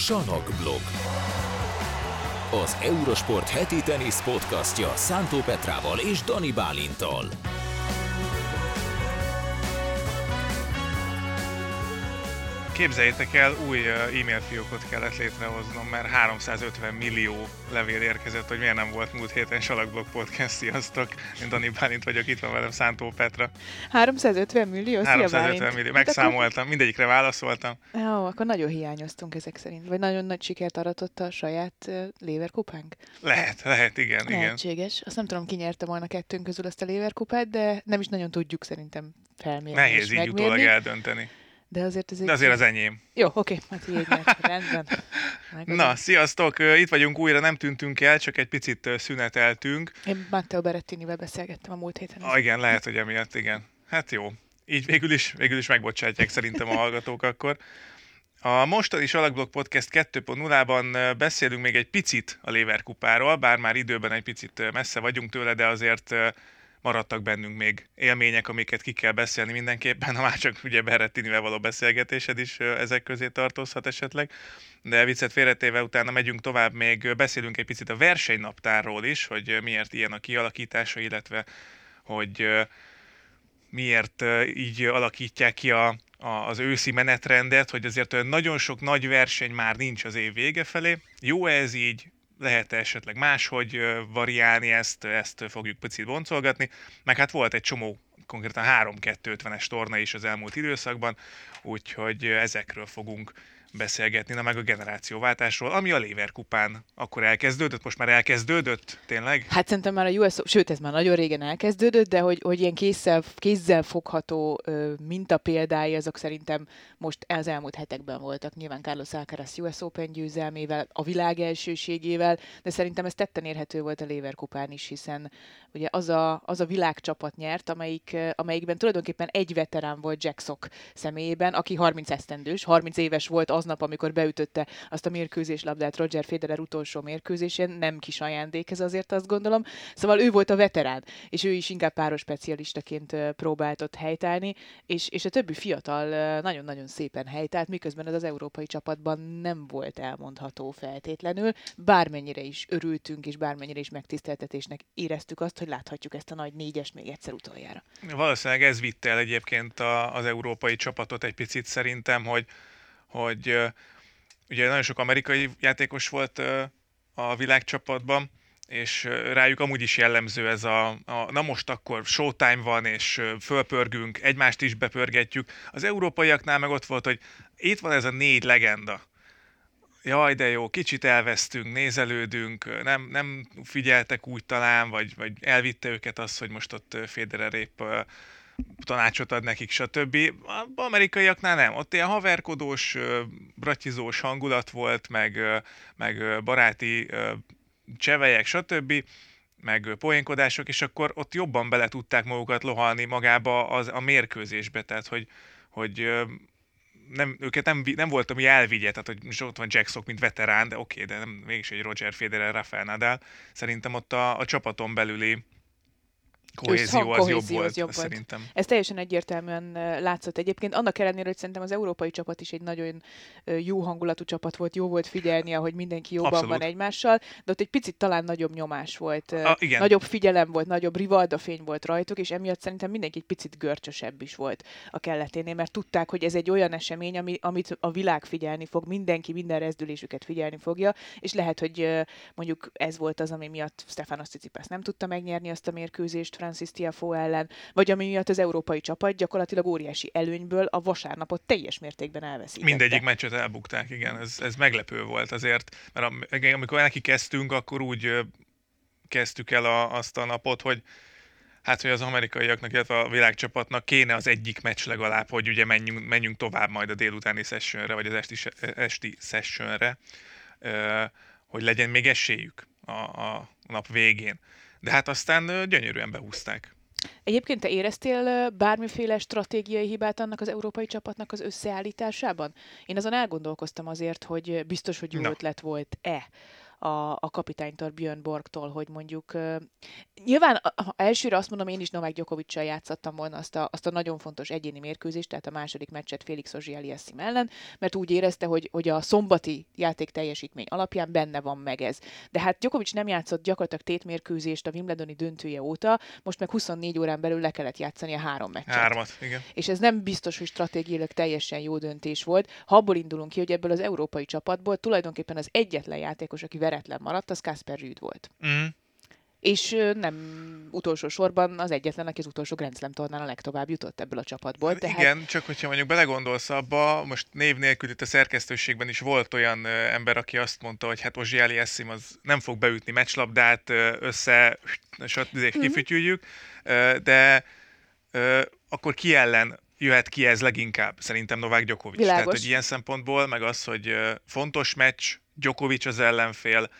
Sanokblog. Az Eurosport heti tenisz podcastja Szántó Petrával és Dani Bálintal. Képzeljétek el, új e-mail fiókot kellett létrehoznom, mert 350 millió levél érkezett, hogy miért nem volt múlt héten Salakblog Podcast. Sziasztok! Én Dani Bálint vagyok, itt van velem Szántó Petra. 350 millió? 350 millió, megszámoltam, mindegyikre válaszoltam. Jó, akkor nagyon hiányoztunk ezek szerint. Vagy nagyon nagy sikert aratott a saját uh, léverkupánk? Lehet, lehet, igen, Lehetséges. igen. Azt nem tudom, ki nyerte volna kettőnk közül azt a léverkupát, de nem is nagyon tudjuk szerintem felmérni Nehéz így utólag eldönteni. De azért ez De azért az enyém. Jó, oké, hát így. Rendben. Megadom. Na, sziasztok! Itt vagyunk újra, nem tűntünk el, csak egy picit szüneteltünk. Én Matteo Berettinivel beszélgettem a múlt héten. Ah, igen, lehet, hogy emiatt, igen. Hát jó. Így végül is, végül is megbocsátják szerintem a hallgatók akkor. A mostani Salakblog Podcast 2.0-ban beszélünk még egy picit a Léverkupáról, bár már időben egy picit messze vagyunk tőle, de azért maradtak bennünk még élmények, amiket ki kell beszélni mindenképpen, ha már csak ugye Berrettinivel való beszélgetésed is ezek közé tartozhat esetleg. De viccet félretéve utána megyünk tovább, még beszélünk egy picit a versenynaptárról is, hogy miért ilyen a kialakítása, illetve hogy miért így alakítják ki a, a, az őszi menetrendet, hogy azért nagyon sok nagy verseny már nincs az év vége felé. Jó ez így, lehet esetleg máshogy variálni ezt, ezt fogjuk picit boncolgatni, meg hát volt egy csomó konkrétan 3-2-50-es torna is az elmúlt időszakban, úgyhogy ezekről fogunk beszélgetni, na meg a generációváltásról, ami a Léver kupán akkor elkezdődött, most már elkezdődött, tényleg? Hát szerintem már a US, sőt ez már nagyon régen elkezdődött, de hogy, hogy ilyen kézzel, kézzel fogható ö, mintapéldái, azok szerintem most az elmúlt hetekben voltak. Nyilván Carlos Alcaraz US Open győzelmével, a világ elsőségével, de szerintem ez tetten érhető volt a Léver kupán is, hiszen ugye az a, az a világcsapat nyert, amelyik, amelyikben tulajdonképpen egy veterán volt Jack Sock személyében, aki 30 esztendős, 30 éves volt aznap, amikor beütötte azt a mérkőzés labdát Roger Federer utolsó mérkőzésén, nem kis ajándék ez azért azt gondolom. Szóval ő volt a veterán, és ő is inkább páros specialistaként próbált ott helytállni, és, és a többi fiatal nagyon-nagyon szépen helytált, miközben ez az európai csapatban nem volt elmondható feltétlenül, bármennyire is örültünk, és bármennyire is megtiszteltetésnek éreztük azt, hogy láthatjuk ezt a nagy négyest még egyszer utoljára. Valószínűleg ez vitte el egyébként a, az európai csapatot egy picit szerintem, hogy, hogy ugye nagyon sok amerikai játékos volt a világcsapatban, és rájuk amúgy is jellemző ez a, a na most akkor showtime van, és fölpörgünk, egymást is bepörgetjük. Az európaiaknál meg ott volt, hogy itt van ez a négy legenda, jaj, de jó, kicsit elvesztünk, nézelődünk, nem, nem figyeltek úgy talán, vagy, vagy elvitte őket az, hogy most ott Federer épp tanácsot ad nekik, stb. A amerikaiaknál nem. Ott ilyen haverkodós, bratizós hangulat volt, meg, meg baráti csevelyek, stb meg poénkodások, és akkor ott jobban bele tudták magukat lohalni magába az, a mérkőzésbe, tehát hogy, hogy nem, őket nem, nem volt, ami elvigye, tehát hogy most ott van Jackson, mint veterán, de oké, okay, de nem, mégis egy Roger Federer, Rafael Nadal. Szerintem ott a, a csapaton belüli kohézió az jobb volt, jobb volt. szerintem. Ez teljesen egyértelműen látszott egyébként. Annak ellenére, hogy szerintem az európai csapat is egy nagyon jó hangulatú csapat volt, jó volt figyelni, hogy mindenki jobban Abszolút. van egymással, de ott egy picit talán nagyobb nyomás volt. A, igen. Nagyobb figyelem volt, nagyobb rivaldafény volt rajtuk, és emiatt szerintem mindenki egy picit görcsösebb is volt a kelleténél, mert tudták, hogy ez egy olyan esemény, ami, amit a világ figyelni fog, mindenki minden rezdülésüket figyelni fogja, és lehet, hogy mondjuk ez volt az, ami miatt Stefanos Tsitsipas nem tudta megnyerni azt a mérkőzést, Francis Tiafo ellen, vagy ami miatt az európai csapat gyakorlatilag óriási előnyből a vasárnapot teljes mértékben elveszítette. Mindegyik meccset elbukták, igen, ez, ez meglepő volt azért, mert amikor neki kezdtünk, akkor úgy kezdtük el a, azt a napot, hogy hát, hogy az amerikaiaknak, illetve a világcsapatnak kéne az egyik meccs legalább, hogy ugye menjünk, menjünk tovább majd a délutáni sessionre, vagy az esti, esti sessionre, hogy legyen még esélyük a, a nap végén de hát aztán gyönyörűen behúzták. Egyébként te éreztél bármiféle stratégiai hibát annak az európai csapatnak az összeállításában? Én azon elgondolkoztam azért, hogy biztos, hogy jó no. ötlet volt-e a, a kapitánytól, Björn Borgtól, hogy mondjuk nyilván ha elsőre azt mondom, én is Novák djokovic játszottam volna azt a, azt a nagyon fontos egyéni mérkőzést, tehát a második meccset Félix Ozsialiassim ellen, mert úgy érezte, hogy, hogy a szombati játék teljesítmény alapján benne van meg ez. De hát Djokovic nem játszott gyakorlatilag tétmérkőzést a Wimbledoni döntője óta, most meg 24 órán belül le kellett játszani a három meccset. Hármat, igen. És ez nem biztos, hogy stratégiailag teljesen jó döntés volt. Ha abból indulunk ki, hogy ebből az európai csapatból tulajdonképpen az egyetlen játékos, aki veretlen maradt, az Kasper Rüd volt. Mm. És nem utolsó sorban az egyetlen, aki az utolsó Grand Slam tornán a legtovább jutott ebből a csapatból. Tehát... Igen, csak hogyha mondjuk belegondolsz abba, most név nélkül itt a szerkesztőségben is volt olyan ember, aki azt mondta, hogy hát Ozsiáli Eszim az nem fog beütni meccslabdát, össze mm-hmm. kifütyüljük, de akkor ki ellen jöhet ki ez leginkább? Szerintem Novák Djokovic. Világos. Tehát, hogy ilyen szempontból, meg az, hogy fontos meccs, Djokovic az ellenfél,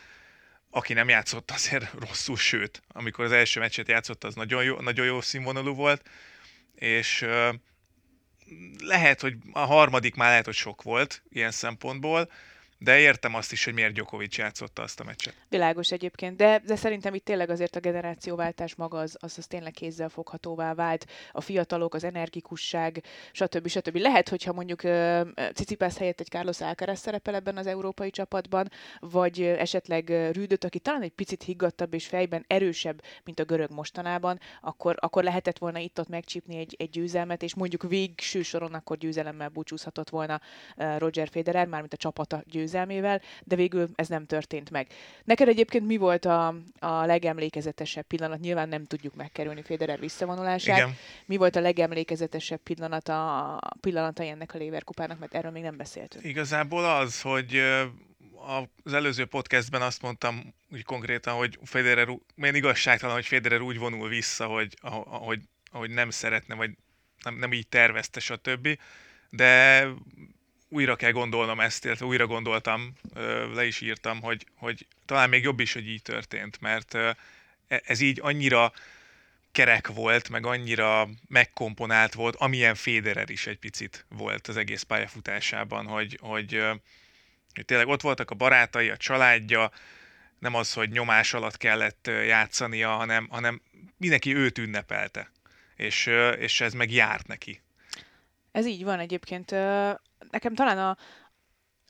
aki nem játszott azért rosszul, sőt, amikor az első meccset játszott, az nagyon jó, nagyon jó színvonalú volt, és lehet, hogy a harmadik már lehet, hogy sok volt ilyen szempontból, de értem azt is, hogy miért Djokovic játszotta azt a meccset. Világos egyébként, de, de szerintem itt tényleg azért a generációváltás maga az, az, az tényleg kézzel foghatóvá vált. A fiatalok, az energikusság, stb. stb. Lehet, hogyha mondjuk uh, Cicipász helyett egy Carlos Alcaraz szerepel ebben az európai csapatban, vagy esetleg Rüdöt, aki talán egy picit higgadtabb és fejben erősebb, mint a görög mostanában, akkor, akkor lehetett volna itt-ott megcsípni egy, egy győzelmet, és mondjuk végső soron akkor győzelemmel búcsúzhatott volna Roger Federer, mármint a csapata győzelem győzelmével, de végül ez nem történt meg. Neked egyébként mi volt a, a legemlékezetesebb pillanat? Nyilván nem tudjuk megkerülni Federer visszavonulását. Igen. Mi volt a legemlékezetesebb pillanat a, pillanatai ennek a Lever kupának, mert erről még nem beszéltünk. Igazából az, hogy az előző podcastben azt mondtam úgy konkrétan, hogy Federer, milyen igazságtalan, hogy Federer úgy vonul vissza, hogy ahogy, ahogy nem szeretne, vagy nem, nem így tervezte, stb. De újra kell gondolnom ezt, illetve újra gondoltam, le is írtam, hogy, hogy talán még jobb is, hogy így történt, mert e, ez így annyira kerek volt, meg annyira megkomponált volt, amilyen Federer is egy picit volt az egész pályafutásában, hogy, hogy, hogy tényleg ott voltak a barátai, a családja, nem az, hogy nyomás alatt kellett játszania, hanem, hanem mindenki őt ünnepelte, és, és ez meg járt neki. Ez így van egyébként. Nekem talán a,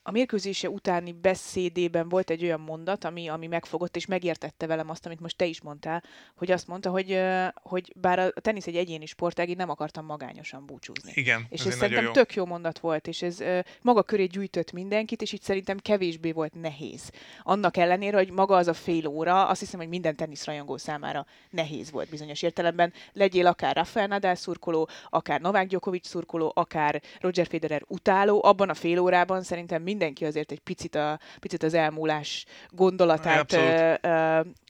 a mérkőzése utáni beszédében volt egy olyan mondat, ami, ami megfogott, és megértette velem azt, amit most te is mondtál, hogy azt mondta, hogy, hogy bár a tenisz egy egyéni sportág, én nem akartam magányosan búcsúzni. Igen, és ez, ez szerintem jó. tök jó mondat volt, és ez maga köré gyűjtött mindenkit, és így szerintem kevésbé volt nehéz. Annak ellenére, hogy maga az a fél óra, azt hiszem, hogy minden teniszrajongó számára nehéz volt bizonyos értelemben. Legyél akár Rafael Nadal szurkoló, akár Novák Djokovic szurkoló, akár Roger Federer utáló, abban a fél órában szerintem mindenki azért egy picit, a, picit az elmúlás gondolatát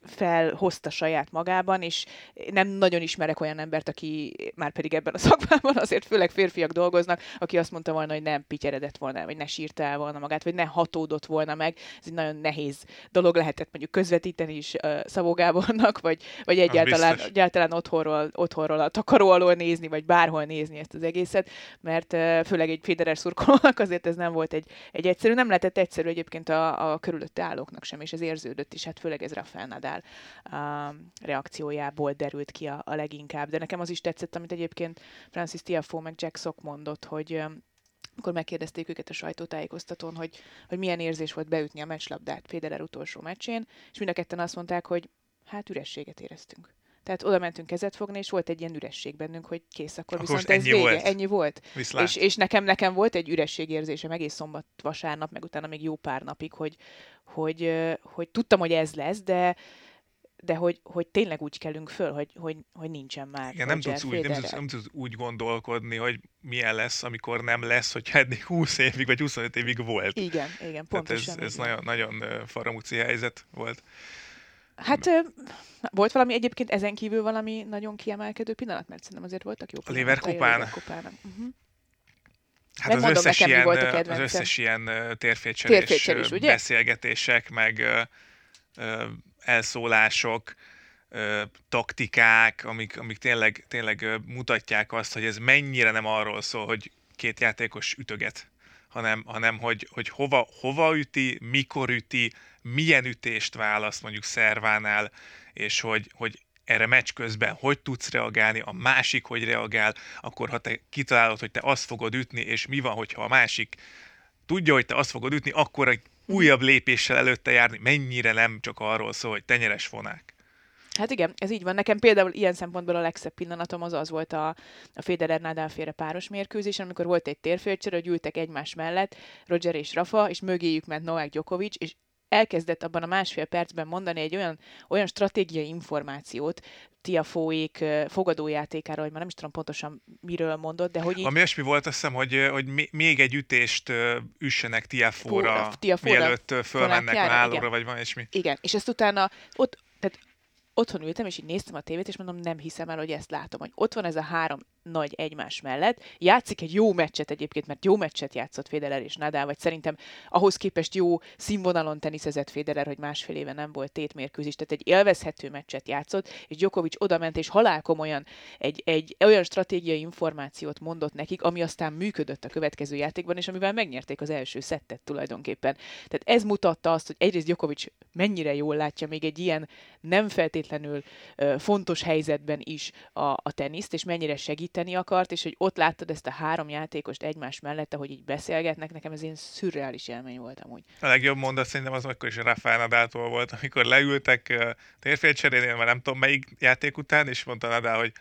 felhozta saját magában, és nem nagyon ismerek olyan embert, aki már pedig ebben a szakmában azért főleg férfiak dolgoznak, aki azt mondta volna, hogy nem pityeredett volna, vagy ne sírta el volna magát, vagy ne hatódott volna meg. Ez egy nagyon nehéz dolog lehetett mondjuk közvetíteni is uh, Szabó Gábornak, vagy, vagy egyáltalán, egyáltalán otthonról, otthonról a takaró alól nézni, vagy bárhol nézni ezt az egészet, mert uh, főleg egy Federer szurkolónak azért ez nem volt egy, egy egyszerű, nem lehetett egyszerű egyébként a, a körülötte állóknak sem, és ez érződött is, hát főleg ez Rafael Nadal uh, reakciójából derült ki a, a leginkább. De nekem az is tetszett, amit egyébként Francis Tiafoe meg Jack Sock mondott, hogy um, akkor megkérdezték őket a sajtótájékoztatón, hogy, hogy milyen érzés volt beütni a meccslabdát Federer utolsó meccsén, és mind a ketten azt mondták, hogy hát ürességet éreztünk. Tehát oda mentünk kezet fogni, és volt egy ilyen üresség bennünk, hogy kész, akkor, akkor viszont ez vége, volt. ennyi volt. És, és nekem, nekem volt egy ürességérzésem egész szombat, vasárnap, meg utána még jó pár napig, hogy, hogy, hogy tudtam, hogy ez lesz, de, de hogy, hogy tényleg úgy kellünk föl, hogy, hogy, hogy nincsen már. Igen, nem tudsz, úgy, nem, tudsz, nem tudsz úgy gondolkodni, hogy milyen lesz, amikor nem lesz, hogy eddig 20 évig vagy 25 évig volt. Igen, igen, pontosan. Tehát ez, ez nagyon, nagyon faramúci helyzet volt. Hát volt valami egyébként ezen kívül valami nagyon kiemelkedő pillanat, mert szerintem azért voltak jó. A Lever kupán. Uh-huh. Hát az összes, nekem, ilyen, az összes ilyen térfétcserés, beszélgetések, meg elszólások, taktikák, amik, amik tényleg, tényleg mutatják azt, hogy ez mennyire nem arról szól, hogy két játékos ütöget, hanem, hanem hogy, hogy hova, hova üti, mikor üti, milyen ütést választ mondjuk szervánál, és hogy, hogy erre meccs közben hogy tudsz reagálni, a másik hogy reagál, akkor ha te kitalálod, hogy te azt fogod ütni, és mi van, hogyha a másik tudja, hogy te azt fogod ütni, akkor egy újabb lépéssel előtte járni, mennyire nem csak arról szól, hogy tenyeres fonák. Hát igen, ez így van. Nekem például ilyen szempontból a legszebb pillanatom az az volt a, a Federer Nadal féle páros mérkőzés, amikor volt egy térfélcsere, hogy ültek egymás mellett Roger és Rafa, és mögéjük ment Novák Djokovic, és elkezdett abban a másfél percben mondani egy olyan, olyan stratégiai információt, Tiafóék fogadójátékáról, hogy már nem is tudom pontosan miről mondott, de hogy így... Ami olyasmi volt, azt hiszem, hogy, hogy még egy ütést üssenek Tiafóra, Tiafóra mielőtt fölmennek a hálóra, vagy van mi. Igen, és ezt utána ott, otthon ültem, és így néztem a tévét, és mondom, nem hiszem el, hogy ezt látom, hogy ott van ez a három nagy egymás mellett. Játszik egy jó meccset egyébként, mert jó meccset játszott Federer és Nadal, vagy szerintem ahhoz képest jó színvonalon teniszezett Federer, hogy másfél éve nem volt tétmérkőzés, tehát egy élvezhető meccset játszott, és Djokovic odament, és halálkomolyan egy, egy olyan stratégiai információt mondott nekik, ami aztán működött a következő játékban, és amivel megnyerték az első szettet tulajdonképpen. Tehát ez mutatta azt, hogy egyrészt Djokovic mennyire jól látja még egy ilyen nem feltétlenül uh, fontos helyzetben is a, a teniszt, és mennyire segít segíteni akart, és hogy ott láttad ezt a három játékost egymás mellett, ahogy így beszélgetnek, nekem ez ilyen szürreális élmény volt amúgy. A legjobb mondat szerintem az akkor is a Rafael Nadaltól volt, amikor leültek cserélni, mert nem tudom melyik játék után, és mondta Nadal, hogy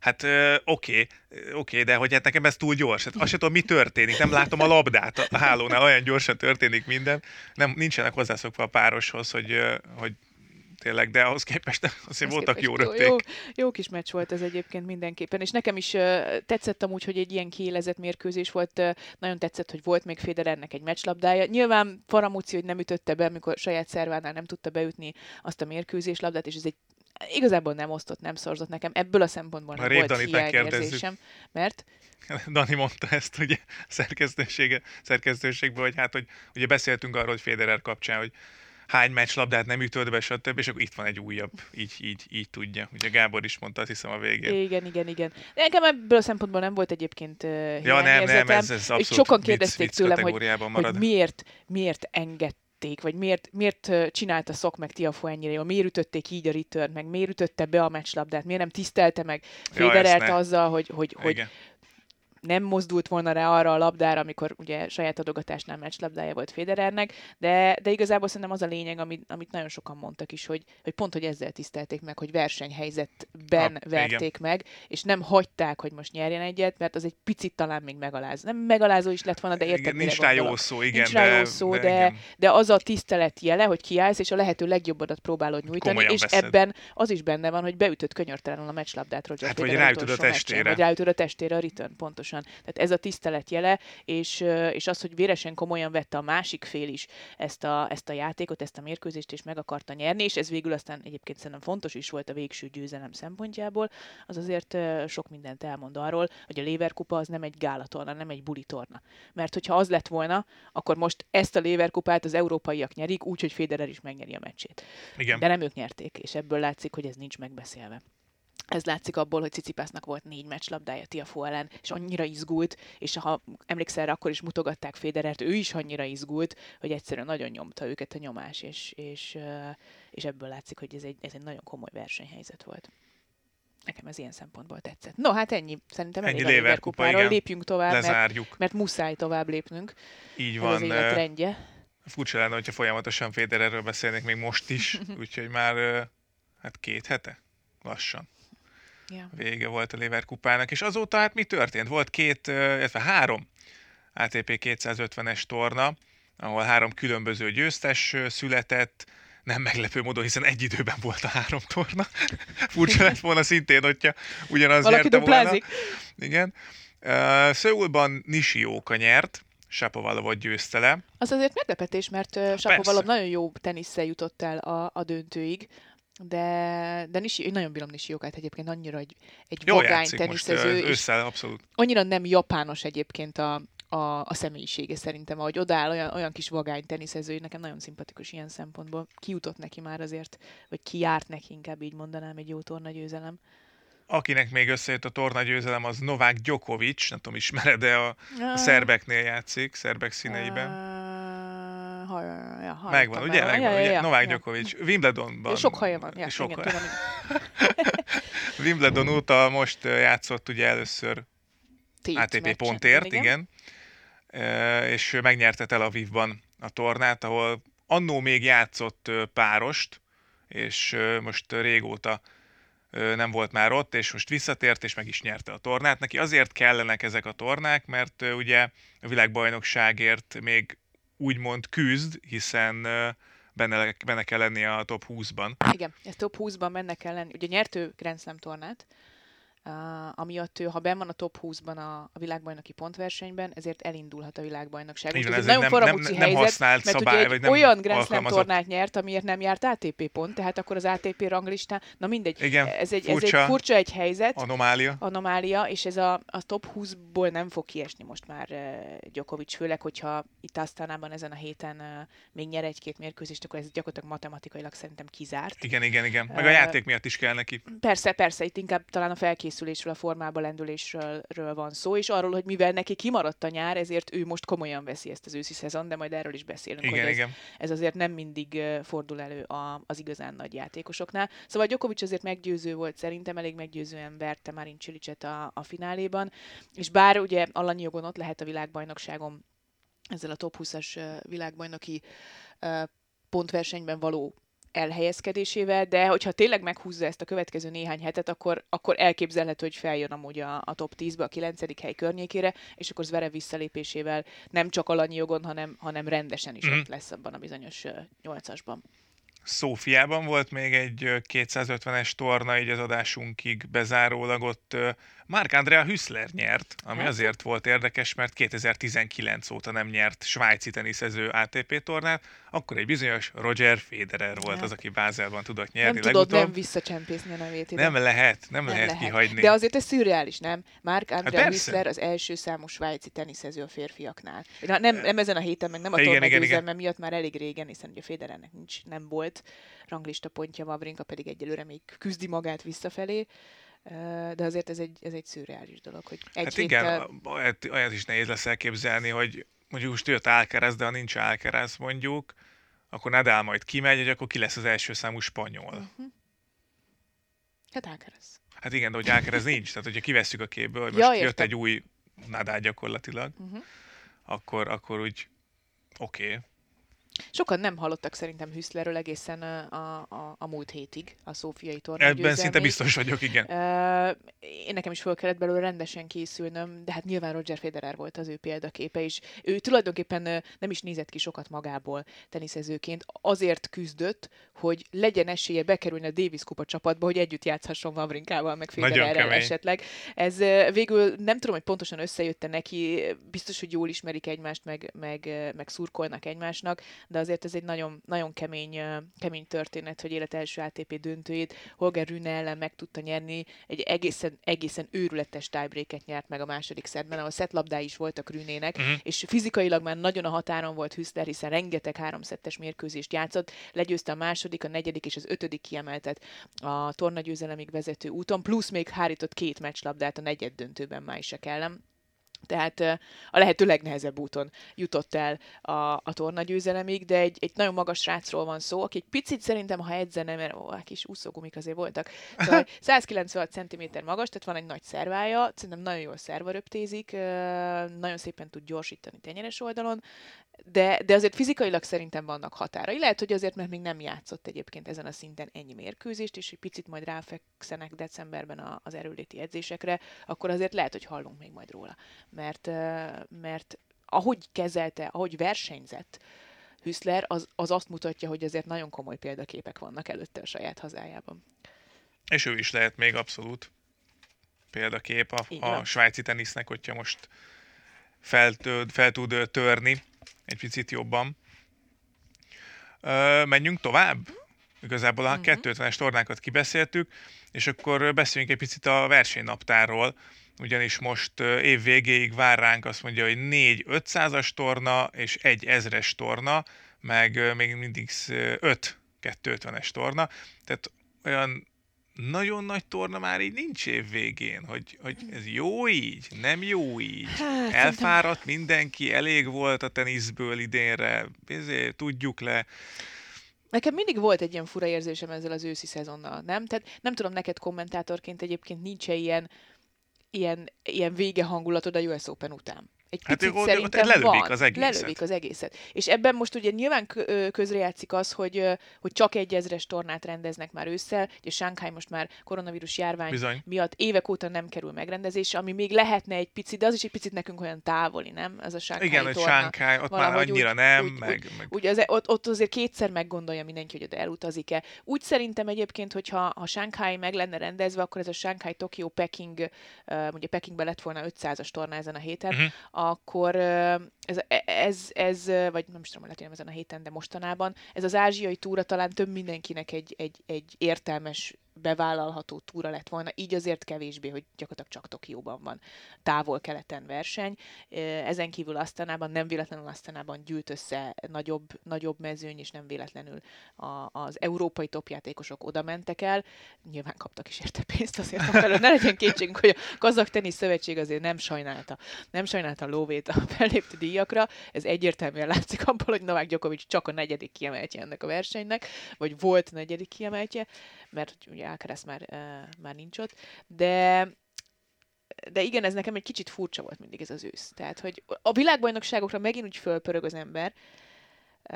Hát oké, oké, de hogy hát nekem ez túl gyors. Hát azt sem tudom, mi történik. Nem látom a labdát a hálónál, olyan gyorsan történik minden. Nem, nincsenek hozzászokva a pároshoz, hogy, hogy tényleg, de ahhoz képest azért ahhoz voltak jó röpték. Jó, jó kis meccs volt ez egyébként mindenképpen, és nekem is uh, tetszett amúgy, hogy egy ilyen kiélezett mérkőzés volt, uh, nagyon tetszett, hogy volt még Federernek egy meccslabdája. Nyilván Faramúci, hogy nem ütötte be, amikor saját szervánál nem tudta beütni azt a mérkőzés labdát, és ez egy igazából nem osztott, nem szorzott nekem. Ebből a szempontból nem volt hiányérzésem, mert Dani mondta ezt ugye szerkesztősége, szerkesztőségben, hogy hát, hogy ugye beszéltünk arról, hogy Federer kapcsán, hogy hány meccs labdát nem ütött be, stb. És akkor itt van egy újabb, így, így, így tudja. Ugye Gábor is mondta, azt hiszem a végén. Igen, igen, igen. De nekem ebből a szempontból nem volt egyébként uh, Ja, nem, nem, ez, ez abszolút és sokan kérdezték vicc, tőlem, hogy, hogy miért, miért enged vagy miért, miért csinálta Szok meg Tiafo ennyire jól, miért ütötték így a return, meg miért ütötte be a meccslabdát, miért nem tisztelte meg Federert ja, azzal, hogy, hogy, hogy, nem mozdult volna rá arra a labdára, amikor ugye saját adogatásnál meccslabdája volt Federernek, de, de igazából szerintem az a lényeg, amit, amit nagyon sokan mondtak is, hogy, hogy pont, hogy ezzel tisztelték meg, hogy versenyhelyzetben ha, verték igen. meg, és nem hagyták, hogy most nyerjen egyet, mert az egy picit talán még megaláz. Nem megalázó is lett volna, de érted, Nincs rá jó szó, igen. Nincs rá jó szó, de, de, de, az a tisztelet jele, hogy kiállsz, és a lehető legjobbadat próbálod nyújtani, Komolyan és veszed. ebben az is benne van, hogy beütött könyörtelenül a meccslabdát Roger hát, vagy ráütöd a testére. Meccsen, vagy ráütöd a testére a return, pontosan pontosan. Tehát ez a tisztelet jele, és, és az, hogy véresen komolyan vette a másik fél is ezt a, ezt a játékot, ezt a mérkőzést, és meg akarta nyerni, és ez végül aztán egyébként szerintem fontos is volt a végső győzelem szempontjából, az azért sok mindent elmond arról, hogy a Leverkupa az nem egy gálatorna, nem egy bulitorna. Mert hogyha az lett volna, akkor most ezt a Leverkupát az európaiak nyerik, úgyhogy Federer is megnyeri a meccsét. Igen. De nem ők nyerték, és ebből látszik, hogy ez nincs megbeszélve. Ez látszik abból, hogy Cicipásznak volt négy meccslabdája Tiafó ellen, és annyira izgult, és ha emlékszel, akkor is mutogatták Féderert, ő is annyira izgult, hogy egyszerűen nagyon nyomta őket a nyomás, és, és, és ebből látszik, hogy ez egy, ez egy nagyon komoly versenyhelyzet volt. Nekem ez ilyen szempontból tetszett. No, hát ennyi. Szerintem ennyi elég a kupáról. Lépjünk tovább, Lezárjuk. Mert, mert muszáj tovább lépnünk. Így van. Ez az élet rendje. Furcsa lenne, hogyha folyamatosan Fédererről beszélnék még most is, úgyhogy már hát két hete lassan yeah. vége volt a Lever kupának, és azóta hát mi történt? Volt két, illetve három ATP 250-es torna, ahol három különböző győztes született, nem meglepő módon, hiszen egy időben volt a három torna. Furcsa lett volna szintén, hogyha ugyanaz Valaki nyerte duplázik. volna. Igen. Uh, Szöulban Nishioka nyert, Sapovalov győzte le. Az azért meglepetés, mert uh, Sapovalov nagyon jó tenisszel jutott el a, a döntőig. De, de Nishi, én nagyon bírom Nishi jogát egyébként, annyira egy, egy Jól vagány teniszező. Most, ősszel, abszolút. Annyira nem japános egyébként a, a, a személyisége szerintem, ahogy odáll, olyan, olyan kis vagány teniszező, nekem nagyon szimpatikus ilyen szempontból. Kijutott neki már azért, vagy kiárt neki, inkább így mondanám, egy jó torna győzelem. akinek még összejött a torna győzelem, az Novák Djokovic, nem tudom, ismered de a, a szerbeknél játszik, szerbek színeiben. Uh, ha, ja, megvan, ugye? Ja, megvan, ja, ugye? ja, Novák ja. Wimbledonban. Wimbledonban. Sok haja van. Ja, sok igen, haja. tudom. Wimbledon óta most játszott ugye először Tét ATP meccsen. pontért, igen. Ö, És megnyerte Tel Avivban a tornát, ahol annó még játszott párost, és most régóta nem volt már ott, és most visszatért, és meg is nyerte a tornát. Neki azért kellenek ezek a tornák, mert ugye a világbajnokságért még úgymond küzd, hiszen benne, benne kell lennie a top 20-ban. Igen, ez top 20-ban benne kell lenni. Ugye nyert ő Grand Slam tornát, uh, amiatt ő, ha benn van a top 20-ban a, a világbajnoki pontversenyben, ezért elindulhat a világbajnokság. Van, ez ez nagyon nem- nem- nem helyzet, használt mert szabály, ugye vagy nem olyan Grand Slam tornát nyert, amiért nem járt ATP pont, tehát akkor az ATP ranglistán, na mindegy, Igen, ez egy, ez furcsa. egy furcsa egy helyzet, Anomália. anomália, és ez a, a top 20-ból nem fog kiesni most már uh, Djokovic, főleg, hogyha itt Asztánában ezen a héten uh, még nyer egy-két mérkőzést, akkor ez gyakorlatilag matematikailag szerintem kizárt. Igen, igen, igen. Meg a játék miatt is kell neki. Persze, persze, itt inkább talán a felkészülésről, a formába lendülésről ről van szó, és arról, hogy mivel neki kimaradt a nyár, ezért ő most komolyan veszi ezt az őszi szezon, de majd erről is beszélünk, Igen, hogy ez, igen. ez azért nem mindig fordul elő a, az igazán nagy játékosoknál. Szóval Djokovic azért meggyőző volt szerintem, elég meggyőzően verte Marin Cilicet a, a fináléban, és bár ugye alanyi jogon ott lehet a világbajnokságon ezzel a top 20-as ö, világbajnoki pontversenyben való elhelyezkedésével, de hogyha tényleg meghúzza ezt a következő néhány hetet, akkor, akkor elképzelhető, hogy feljön amúgy a, a top 10-be, a 9. hely környékére, és akkor Zverev visszalépésével nem csak alanyi jogon, hanem, hanem rendesen is Mhm. ott lesz abban a bizonyos ö, nyolcasban. Szófiában volt még egy ö, 250-es torna, így az adásunkig bezárólag ott Mark Andrea Hüssler nyert, ami Hát. azért volt érdekes, mert 2019 óta nem nyert svájci teniszező ATP tornát, akkor egy bizonyos Roger Federer volt Hát. az, aki Bázelban tudott nyerni Nem tudod legutóbb. nem visszacsempészni a nevét ide. nem lehet, nem, lehet, kihagyni. De azért ez szürreális, nem? Mark Andrea persze. Whistler az első számú svájci teniszező a férfiaknál. Na, nem, nem ezen a héten, meg nem a tornagyőzelme miatt már elég régen, hiszen ugye Federernek nincs, nem volt ranglista pontja, Wawrinka pedig egyelőre még küzdi magát visszafelé. De azért ez egy, ez egy szürreális dolog, hogy egy Hát héttel... igen, olyat, olyat is nehéz lesz elképzelni, hogy mondjuk most jött Alcaraz, de ha nincs Alcaraz mondjuk, akkor Nadal majd kimegy, hogy akkor ki lesz az első számú spanyol. Hát Alcaraz. Hát igen, de hogy Alcaraz nincs, tehát hogyha kivesszük a képből, hogy Ja, most jött értem. egy új Nadal gyakorlatilag, Uh-huh. akkor, akkor úgy oké. Okay. Sokan nem hallottak szerintem Hüszlerről egészen a, a, a múlt hétig, a szófiai torna Ebben szinte biztos vagyok, igen. Ö, én nekem is föl kellett belőle rendesen készülnöm, de hát nyilván Roger Federer volt az ő példaképe, és ő tulajdonképpen nem is nézett ki sokat magából teniszezőként, azért küzdött, hogy legyen esélye bekerülni a Davis Kupa csapatba, hogy együtt játszhasson Wawrinkával, meg Federerrel esetleg. Ez végül nem tudom, hogy pontosan összejötte neki, biztos, hogy jól ismerik egymást, meg, meg, meg szurkolnak egymásnak, de azért ez egy nagyon, nagyon kemény, kemény történet, hogy élet első ATP döntőjét Holger Rune ellen meg tudta nyerni, egy egészen, egészen őrületes tiebreaket nyert meg a második szedben, ahol szetlabdái is voltak Rünének, Mhm. és fizikailag már nagyon a határon volt Hüszler, hiszen rengeteg háromszettes mérkőzést játszott, legyőzte a második, a negyedik és az ötödik kiemeltet a tornagyőzelemig vezető úton, plusz még hárított két meccslabdát a negyed döntőben Májsek ellen. Tehát a lehető legnehezebb úton jutott el a, a tornagyőzelemig, de egy, egy nagyon magas srácról van szó, aki egy picit szerintem, ha edzene, mert ó, kis úszógumik azért voltak, szóval 196 cm magas, tehát van egy nagy szervája, szerintem nagyon jól szervaröptézik, ö, nagyon szépen tud gyorsítani tenyeres oldalon, de, de azért fizikailag szerintem vannak határai. Lehet, hogy azért, mert még nem játszott egyébként ezen a szinten ennyi mérkőzést, és egy picit majd ráfekszenek decemberben a, az erőléti edzésekre, akkor azért lehet, hogy hallunk még majd róla. Mert, mert ahogy kezelte, ahogy versenyzett Hüszler, az, az azt mutatja, hogy azért nagyon komoly példaképek vannak előtte a saját hazájában. És ő is lehet még abszolút példakép a, Így a van. svájci tenisznek, hogyha most fel, fel tud törni egy picit jobban. Ö, menjünk tovább? Igazából a Mhm. 250-es tornákat kibeszéltük, és akkor beszéljünk egy picit a versenynaptárról, ugyanis most év végéig vár ránk azt mondja, hogy 4 500-as torna és egy 1000-es torna, meg még mindig 5 250-es torna, tehát olyan nagyon nagy torna már így nincs év végén, hogy, hogy ez jó így, nem jó így. Hát, Elfáradt mindenki, elég volt a teniszből idénre, ezért tudjuk le. Nekem mindig volt egy ilyen fura érzésem ezzel az őszi szezonnal, nem? Tehát nem tudom, neked kommentátorként egyébként nincs -e ilyen, ilyen, ilyen vége hangulatod a US Open után egy hát picit ott, szerintem lelövik van. az egészet. Lelövik az egészet. És ebben most ugye nyilván közrejátszik az, hogy, hogy csak egy ezres tornát rendeznek már ősszel, ugye Shanghai most már koronavírus járvány Bizony. miatt évek óta nem kerül megrendezésre, ami még lehetne egy picit, de az is egy picit nekünk olyan távoli, nem? Ez a Shanghai Igen, torna. hogy Shanghai, ott Valahogy már annyira úgy, nem, úgy, meg... Úgy, meg... Úgy az, ott, ott azért kétszer meggondolja mindenki, hogy oda elutazik-e. Úgy szerintem egyébként, hogyha ha Shanghai meg lenne rendezve, akkor ez a Shanghai, Tokyo, Peking, ugye Pekingbe lett volna 500-as torna ezen a héten, uh-huh. Akkor ez, ez, ez, vagy nem is tudom, lehet, hogy nem ezen a héten, de mostanában, ez az ázsiai túra talán több mindenkinek egy, egy, egy értelmes bevállalható túra lett volna, így azért kevésbé, hogy gyakorlatilag csak Tokióban van távol-keleten verseny. Ezen kívül Asztanában, nem véletlenül Asztanában gyűlt össze nagyobb, nagyobb mezőny, és nem véletlenül a, az európai topjátékosok oda mentek el. Nyilván kaptak is érte pénzt azért felől. Ne legyen kétségünk, hogy a Kazak Tenisz Szövetség azért nem sajnálta, nem sajnálta a lóvét a fellépti díjakra. Ez egyértelműen látszik abból, hogy Novák Djokovic csak a negyedik kiemeltje ennek a versenynek, vagy volt negyedik kiemeltje, mert ugye Alcaraz már, már nincs ott, de de igen, ez nekem egy kicsit furcsa volt mindig ez az ősz. Tehát, hogy a világbajnokságokra megint úgy fölpörög az ember,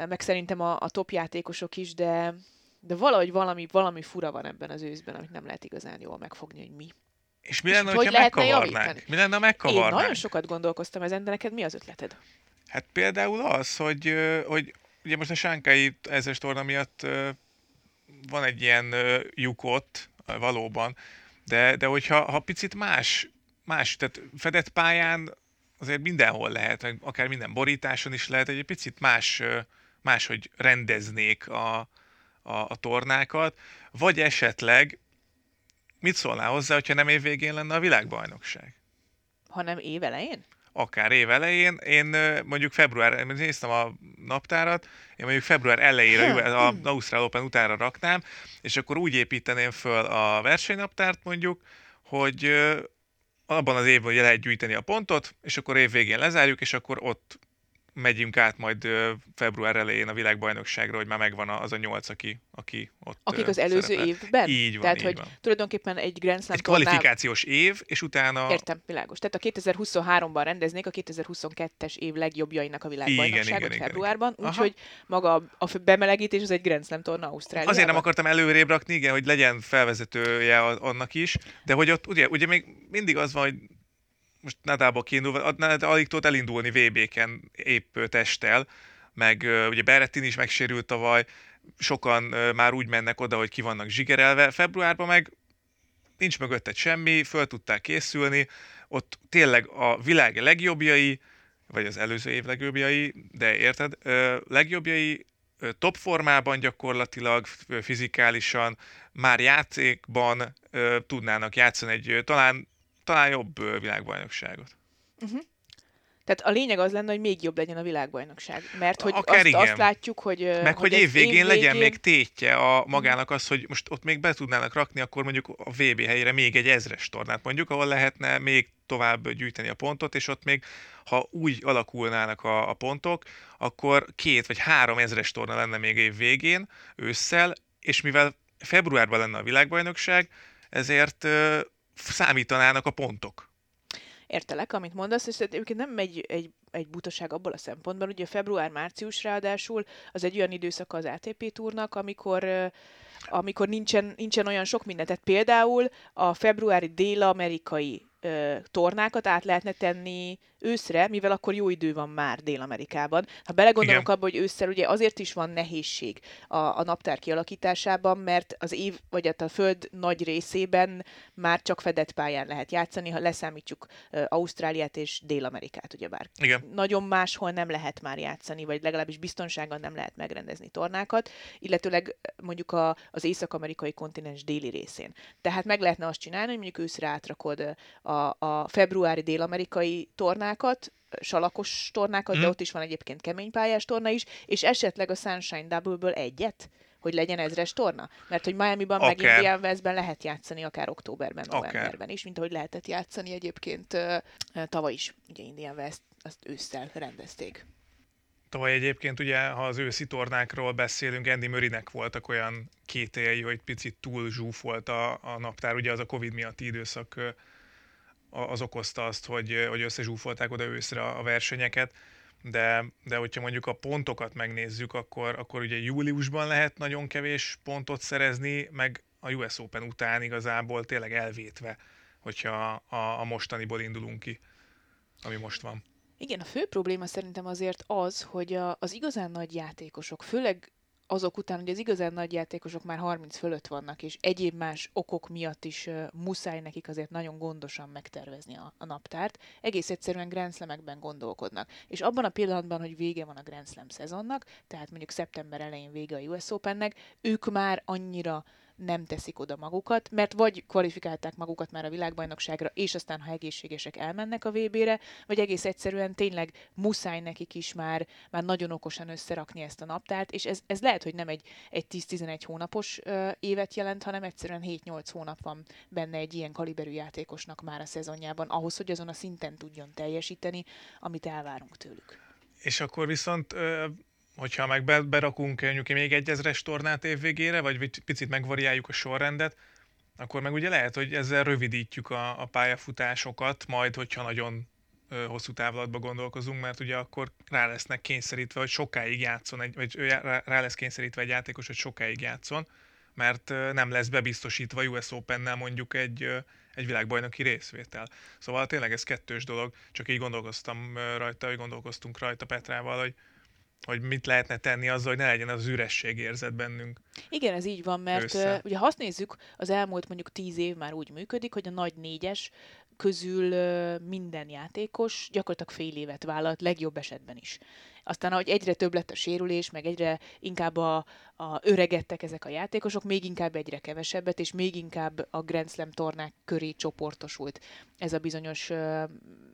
meg szerintem a, a top játékosok is, de, de valahogy valami, valami fura van ebben az őszben, amit nem lehet igazán jól megfogni, hogy mi. És mi lenne, és hogyha megkavarnánk? Mi lenne, megkavarnánk? Én nagyon sokat gondolkoztam ezen, de neked mi az ötleted? Hát például az, hogy, hogy ugye most a Sánkai ezes torna miatt van egy ilyen lyukot valóban, de, de hogyha ha picit más, más, tehát fedett pályán azért mindenhol lehet, meg akár minden borításon is lehet, egy picit más, máshogy rendeznék a, a, a tornákat, vagy esetleg mit szólnál hozzá, hogyha nem év végén lenne a világbajnokság? Hanem év elején? Akár év elején. Én mondjuk február, néztem a naptárat, én mondjuk február elejére a Ausztrál Open utára raknám, és akkor úgy építeném föl a versenynaptárt mondjuk, hogy abban az évben ugye lehet gyűjteni a pontot, és akkor év végén lezárjuk, és akkor ott megyünk át majd február elején a világbajnokságra, hogy már megvan az a nyolc, aki, aki ott Akik az előző szerepel. évben? Így van, Tehát, így hogy van. tulajdonképpen egy Grand Slam Egy kvalifikációs tornál... év, és utána... Értem, világos. Tehát a 2023-ban rendeznék a 2022-es év legjobbjainak a világbajnokságot igen, februárban, úgyhogy maga a bemelegítés az egy Grand Slam torna Ausztráliában. Azért nem akartam előrébb rakni, igen, hogy legyen felvezetője annak is, de hogy ott ugye, ugye még mindig az van, hogy most Nadába kiindulva, alig tudott elindulni VB-ken épp testtel, meg ugye Berettin is megsérült tavaly, sokan már úgy mennek oda, hogy ki vannak zsigerelve. Februárban meg nincs mögötted semmi, föl tudták készülni, ott tényleg a világ legjobbjai, vagy az előző év legjobbjai, de érted, legjobbjai top formában gyakorlatilag, fizikálisan, már játékban tudnának játszani egy talán talán jobb világbajnokságot. Uh-huh. Tehát a lényeg az lenne, hogy még jobb legyen a világbajnokság. Mert hogy Akár azt, igen. azt látjuk, hogy... Meg hogy, hogy évvégén év legyen még tétje a magának az, hogy most ott még be tudnának rakni, akkor mondjuk a VB helyére még egy ezres tornát mondjuk, ahol lehetne még tovább gyűjteni a pontot, és ott még, ha úgy alakulnának a, a pontok, akkor két vagy három ezres torna lenne még év végén, ősszel, és mivel februárban lenne a világbajnokság, ezért számítanának a pontok. Értelek, amit mondasz, és egyébként nem egy, egy, egy butaság abból a szempontból, ugye február-március ráadásul az egy olyan időszaka az ATP túrnak, amikor amikor nincsen, nincsen olyan sok minden. Tehát például a februári dél-amerikai tornákat át lehetne tenni őszre, mivel akkor jó idő van már Dél-Amerikában. Ha belegondolunk Igen. abba, hogy ősszel ugye azért is van nehézség a, a naptár kialakításában, mert az év, vagy hát a föld nagy részében már csak fedett pályán lehet játszani, ha leszámítjuk uh, Ausztráliát és Dél-Amerikát, ugyebár. Igen. Nagyon máshol nem lehet már játszani, vagy legalábbis biztonsággal nem lehet megrendezni tornákat, illetőleg mondjuk a, az észak-amerikai kontinens déli részén. Tehát meg lehetne azt csinálni, hogy mondjuk őszre átrakod a, a februári dél-amerikai tornát, tornákat, salakos tornákat, mm. de mhm. ott is van egyébként kemény pályás torna is, és esetleg a Sunshine Double-ből egyet, hogy legyen ezres torna? Mert hogy Miami-ban okay. meg Indian Westben lehet játszani akár októberben, novemberben okay. is, mint ahogy lehetett játszani egyébként uh, tavaly is, ugye Indian West, azt ősszel rendezték. Tavaly egyébként ugye, ha az őszi tornákról beszélünk, Andy Murraynek voltak olyan kételjei, hogy picit túl zsúfolt a, a naptár, ugye az a Covid miatti időszak az okozta azt, hogy, hogy összezsúfolták oda őszre a versenyeket, de, de hogyha mondjuk a pontokat megnézzük, akkor, akkor ugye júliusban lehet nagyon kevés pontot szerezni, meg a US Open után igazából tényleg elvétve, hogyha a, a mostaniból indulunk ki, ami most van. Igen, a fő probléma szerintem azért az, hogy a, az igazán nagy játékosok, főleg azok után, hogy az igazán nagy játékosok már 30 fölött vannak, és egyéb más okok miatt is uh, muszáj nekik azért nagyon gondosan megtervezni a, a naptárt, egész egyszerűen Grand Slam-ekben gondolkodnak. És abban a pillanatban, hogy vége van a Grand Slam szezonnak, tehát mondjuk szeptember elején vége a US Opennek, ők már annyira nem teszik oda magukat, mert vagy kvalifikálták magukat már a világbajnokságra, és aztán, ha egészségesek, elmennek a VB-re, vagy egész egyszerűen tényleg muszáj nekik is már, már nagyon okosan összerakni ezt a naptárt, és ez, ez lehet, hogy nem egy, egy 10-11 hónapos ö, évet jelent, hanem egyszerűen 7-8 hónap van benne egy ilyen kaliberű játékosnak már a szezonjában, ahhoz, hogy azon a szinten tudjon teljesíteni, amit elvárunk tőlük. És akkor viszont hogyha meg berakunk mondjuk még egy ezres tornát évvégére, vagy picit megvariáljuk a sorrendet, akkor meg ugye lehet, hogy ezzel rövidítjük a, a pályafutásokat, majd hogyha nagyon ö, hosszú távlatba gondolkozunk, mert ugye akkor rá lesznek kényszerítve, hogy sokáig játszon, egy, vagy rá, lesz kényszerítve egy játékos, hogy sokáig játszon, mert nem lesz bebiztosítva US Open-nel mondjuk egy, egy világbajnoki részvétel. Szóval tényleg ez kettős dolog, csak így gondolkoztam rajta, hogy gondolkoztunk rajta Petrával, hogy, hogy mit lehetne tenni azzal, hogy ne legyen az üresség érzet bennünk. Igen, ez így van, mert uh, ugye ha azt nézzük, az elmúlt mondjuk tíz év már úgy működik, hogy a nagy négyes közül minden játékos gyakorlatilag fél évet vállalt, legjobb esetben is. Aztán, ahogy egyre több lett a sérülés, meg egyre inkább a, a öregedtek ezek a játékosok, még inkább egyre kevesebbet, és még inkább a Grand Slam tornák köré csoportosult ez a bizonyos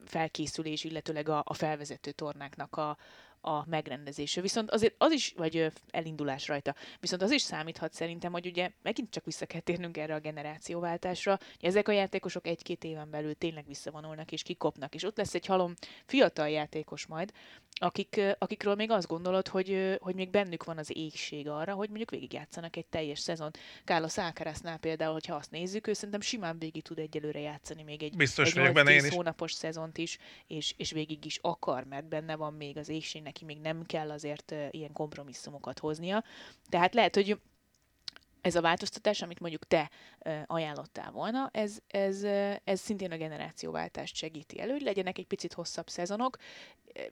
felkészülés, illetőleg a, a felvezető tornáknak a, a megrendezése. Viszont azért az is, vagy elindulás rajta, viszont az is számíthat szerintem, hogy ugye megint csak vissza kell térnünk erre a generációváltásra, hogy ezek a játékosok egy-két éven belül tényleg visszavonulnak és kikopnak, és ott lesz egy halom fiatal játékos majd, akik, akikről még azt gondolod, hogy, hogy még bennük van az égség arra, hogy mondjuk végigjátszanak egy teljes szezon. Carlos Alcaráznál például, hogyha azt nézzük, ő szerintem simán végig tud egyelőre játszani még egy, Biztos egy benne én is. hónapos szezont is, és, és végig is akar, mert benne van még az égség, neki még nem kell azért ilyen kompromisszumokat hoznia. Tehát lehet, hogy ez a változtatás, amit mondjuk te ajánlottál volna, ez, ez, ez szintén a generációváltást segíti elő, hogy legyenek egy picit hosszabb szezonok.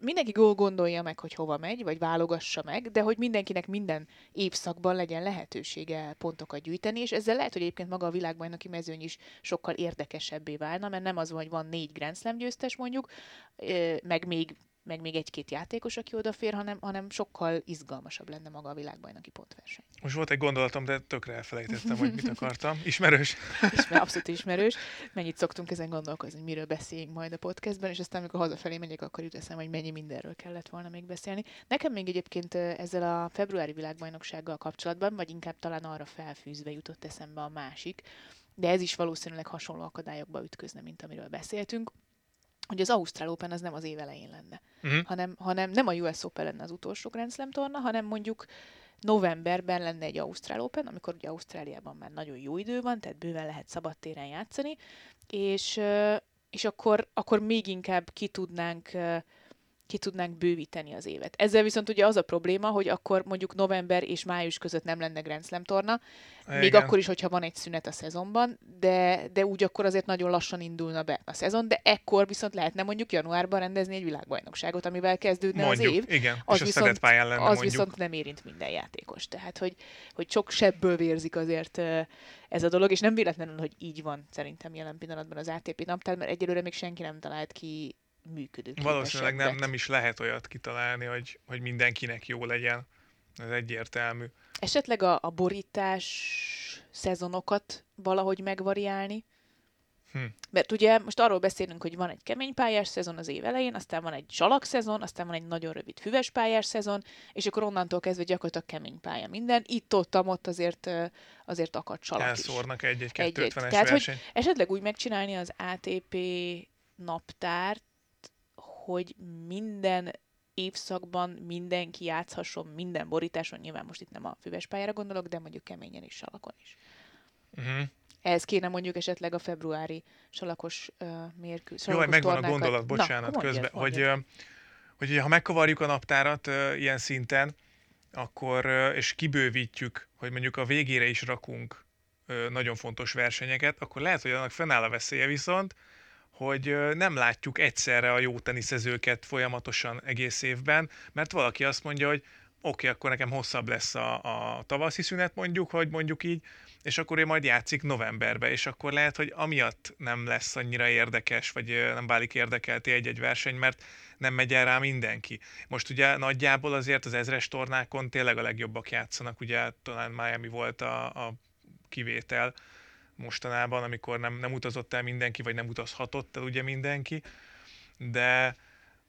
Mindenki gondolja meg, hogy hova megy, vagy válogassa meg, de hogy mindenkinek minden évszakban legyen lehetősége pontokat gyűjteni, és ezzel lehet, hogy egyébként maga a világbajnoki mezőny is sokkal érdekesebbé válna, mert nem az, hogy van négy Grand Slam győztes mondjuk, meg még meg még egy-két játékos, aki odafér, hanem, hanem sokkal izgalmasabb lenne maga a világbajnoki pontverseny. Most volt egy gondolatom, de tökre elfelejtettem, hogy mit akartam. Ismerős? Ismer, abszolút ismerős. Mennyit szoktunk ezen gondolkozni, hogy miről beszéljünk majd a podcastben, és aztán, amikor hazafelé megyek, akkor jut eszem, hogy mennyi mindenről kellett volna még beszélni. Nekem még egyébként ezzel a februári világbajnoksággal kapcsolatban, vagy inkább talán arra felfűzve jutott eszembe a másik, de ez is valószínűleg hasonló akadályokba ütközne, mint amiről beszéltünk hogy az Ausztrál Open az nem az év elején lenne, uh-huh. hanem, hanem nem a US Open lenne az utolsó Grand Slam torna, hanem mondjuk novemberben lenne egy Ausztrál Open, amikor ugye Ausztráliában már nagyon jó idő van, tehát bőven lehet szabadtéren játszani, és, és akkor, akkor még inkább ki tudnánk ki tudnánk bővíteni az évet. Ezzel viszont ugye az a probléma, hogy akkor mondjuk november és május között nem lenne Grand Slam torna, Igen. még akkor is, hogyha van egy szünet a szezonban, de, de úgy akkor azért nagyon lassan indulna be a szezon, de ekkor viszont lehetne mondjuk januárban rendezni egy világbajnokságot, amivel kezdődne mondjuk, az év. Igen, az, és viszont, lenne, az viszont nem érint minden játékos. Tehát, hogy, hogy sok sebből vérzik azért ez a dolog, és nem véletlenül, hogy így van szerintem jelen pillanatban az ATP naptár, mert egyelőre még senki nem talált ki működő. Valószínűleg nem, nem is lehet olyat kitalálni, hogy, hogy mindenkinek jó legyen. Ez egyértelmű. Esetleg a, a borítás szezonokat valahogy megvariálni? Hm. Mert ugye most arról beszélünk, hogy van egy kemény pályás szezon az év elején, aztán van egy salak szezon, aztán van egy nagyon rövid füves pályás szezon, és akkor onnantól kezdve gyakorlatilag kemény pálya minden. Itt ott, ott azért, azért akad salak Elszórnak egy-egy 250-es Tehát, hogy esetleg úgy megcsinálni az ATP naptárt, hogy minden évszakban mindenki játszhasson minden borításon, nyilván most itt nem a füves pályára gondolok, de mondjuk keményen is, salakon is. Uh-huh. Ehhez kéne mondjuk esetleg a februári salakos uh, mérkőzés. Jó, megvan a gondolat, bocsánat, Na, közben, mondjad, hogy, hogy, hogy ha megkavarjuk a naptárat uh, ilyen szinten, akkor, uh, és kibővítjük, hogy mondjuk a végére is rakunk uh, nagyon fontos versenyeket, akkor lehet, hogy annak fennáll a veszélye viszont, hogy nem látjuk egyszerre a jó teniszezőket folyamatosan egész évben, mert valaki azt mondja, hogy oké, okay, akkor nekem hosszabb lesz a, a tavaszi szünet mondjuk, hogy mondjuk így, és akkor ő majd játszik novemberbe, és akkor lehet, hogy amiatt nem lesz annyira érdekes, vagy nem válik érdekelti egy-egy verseny, mert nem megy el rá mindenki. Most ugye nagyjából azért az ezres tornákon tényleg a legjobbak játszanak, ugye talán Miami volt a, a kivétel mostanában, amikor nem, nem utazott el mindenki, vagy nem utazhatott el ugye mindenki, de,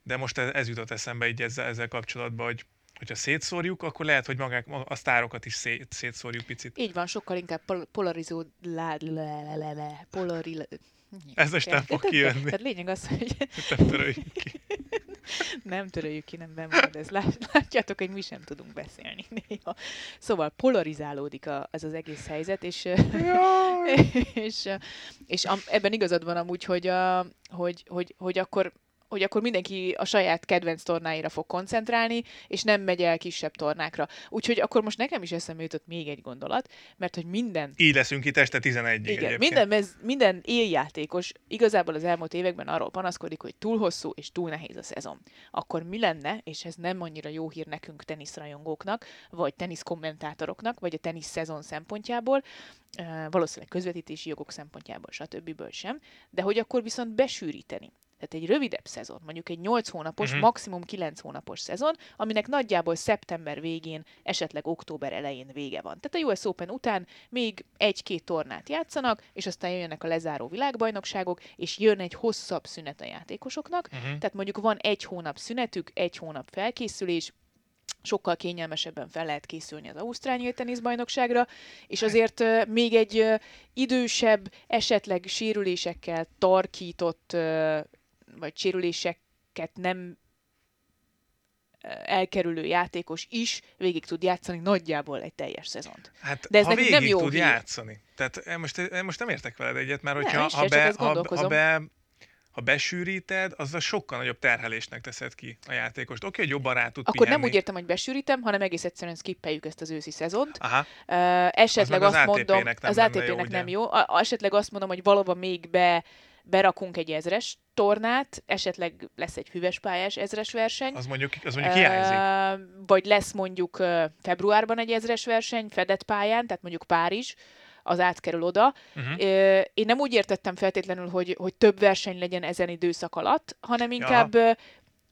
de most ez, ez jutott eszembe így ezzel, ezzel kapcsolatban, hogy hogyha szétszórjuk, akkor lehet, hogy magák, a sztárokat is szét, szétszórjuk picit. Így van, sokkal inkább pol- polarizó... Le, le, le, le, le, polari, Ez most nem fog kijönni. Tehát lényeg az, hogy... Nem ki. nem töröljük ki, nem bemarad ez. Látjátok, hogy mi sem tudunk beszélni néha. Szóval polarizálódik a, ez az egész helyzet, és, és, és ebben igazad van amúgy, hogy, a, hogy, hogy, hogy akkor hogy akkor mindenki a saját kedvenc tornáira fog koncentrálni, és nem megy el kisebb tornákra. Úgyhogy akkor most nekem is eszembe jutott még egy gondolat, mert hogy minden... Így leszünk itt este 11 Igen, egyébként. minden, mez, minden éljátékos igazából az elmúlt években arról panaszkodik, hogy túl hosszú és túl nehéz a szezon. Akkor mi lenne, és ez nem annyira jó hír nekünk teniszrajongóknak, vagy teniszkommentátoroknak, vagy a tenisz szezon szempontjából, valószínűleg közvetítési jogok szempontjából, stb. sem, de hogy akkor viszont besűríteni tehát egy rövidebb szezon, mondjuk egy 8 hónapos, uh-huh. maximum 9 hónapos szezon, aminek nagyjából szeptember végén, esetleg október elején vége van. Tehát a US Open után még egy-két tornát játszanak, és aztán jönnek a lezáró világbajnokságok, és jön egy hosszabb szünet a játékosoknak. Uh-huh. Tehát mondjuk van egy hónap szünetük, egy hónap felkészülés, sokkal kényelmesebben fel lehet készülni az Ausztrál teniszbajnokságra, és azért uh, még egy uh, idősebb, esetleg sérülésekkel tarkított uh, vagy sérüléseket nem elkerülő játékos is végig tud játszani nagyjából egy teljes szezont. Hát, De ez ha végig nem jó tud hír. játszani. Tehát most, most nem értek veled egyet, mert hogyha nem, ha, be, ha, ha, be, ha besűríted, az a sokkal nagyobb terhelésnek teszed ki a játékost. Oké, hogy jobban rá tud Akkor pihenni. nem úgy értem, hogy besűrítem, hanem egész egyszerűen skippeljük ezt az őszi szezont. Aha. Uh, esetleg az azt mondom, nem az ATP-nek nem jó. A, esetleg azt mondom, hogy valóban még be berakunk egy ezres tornát, esetleg lesz egy füves pályás ezres verseny. Az mondjuk, az mondjuk hiányzik. Uh, vagy lesz mondjuk uh, februárban egy ezres verseny fedett pályán, tehát mondjuk Párizs, az átkerül oda. Uh-huh. Uh, én nem úgy értettem feltétlenül, hogy, hogy több verseny legyen ezen időszak alatt, hanem inkább ja.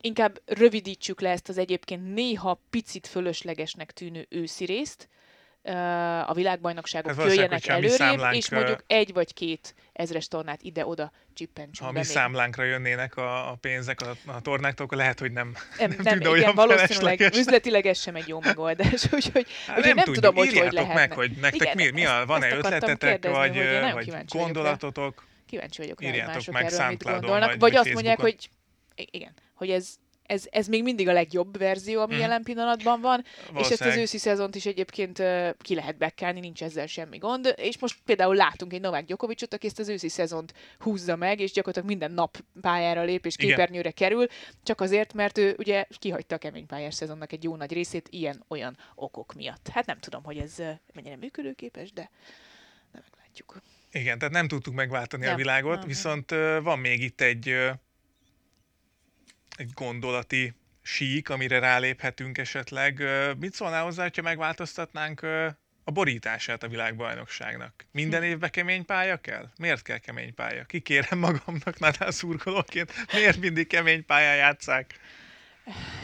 inkább rövidítsük le ezt az egyébként néha picit fölöslegesnek tűnő őszi részt, a világbajnokságok Ez jöjjenek előrébb, és mondjuk egy vagy két ezres tornát ide-oda csippentsünk Ha mi számlánkra jönnének a, a pénzek a, a tornáktól, akkor lehet, hogy nem, nem, nem, nem igen, olyan valószínűleg üzletileg ez sem egy jó megoldás, úgyhogy, hát úgyhogy nem, nem tudjuk, tudom, hogy hogy lehet. meg, hogy nektek igen, mi, mi a, van-e ötletetek, vagy, vagy gondolatotok? Kíváncsi vagyok rá, hogy mások erről mit gondolnak. Vagy azt mondják, hogy igen, hogy ez ez, ez még mindig a legjobb verzió, ami mm. jelen pillanatban van, és ezt az őszi szezont is egyébként uh, ki lehet bekkelni, nincs ezzel semmi gond, és most például látunk egy Novák Gyokovicsot, aki ezt az őszi szezont húzza meg, és gyakorlatilag minden nap pályára lép, és képernyőre Igen. kerül, csak azért, mert ő ugye kihagyta a kemény pályás szezonnak egy jó nagy részét ilyen-olyan okok miatt. Hát nem tudom, hogy ez mennyire működőképes, de nem meglátjuk. Igen, tehát nem tudtuk megváltani nem, a világot, nem, viszont van még itt egy egy gondolati sík, amire ráléphetünk esetleg. Mit szólnál hozzá, hogyha megváltoztatnánk a borítását a világbajnokságnak? Minden évben kemény pálya kell? Miért kell kemény pálya? Kikérem magamnak Nadal szurkolóként, miért mindig kemény pályán játszák?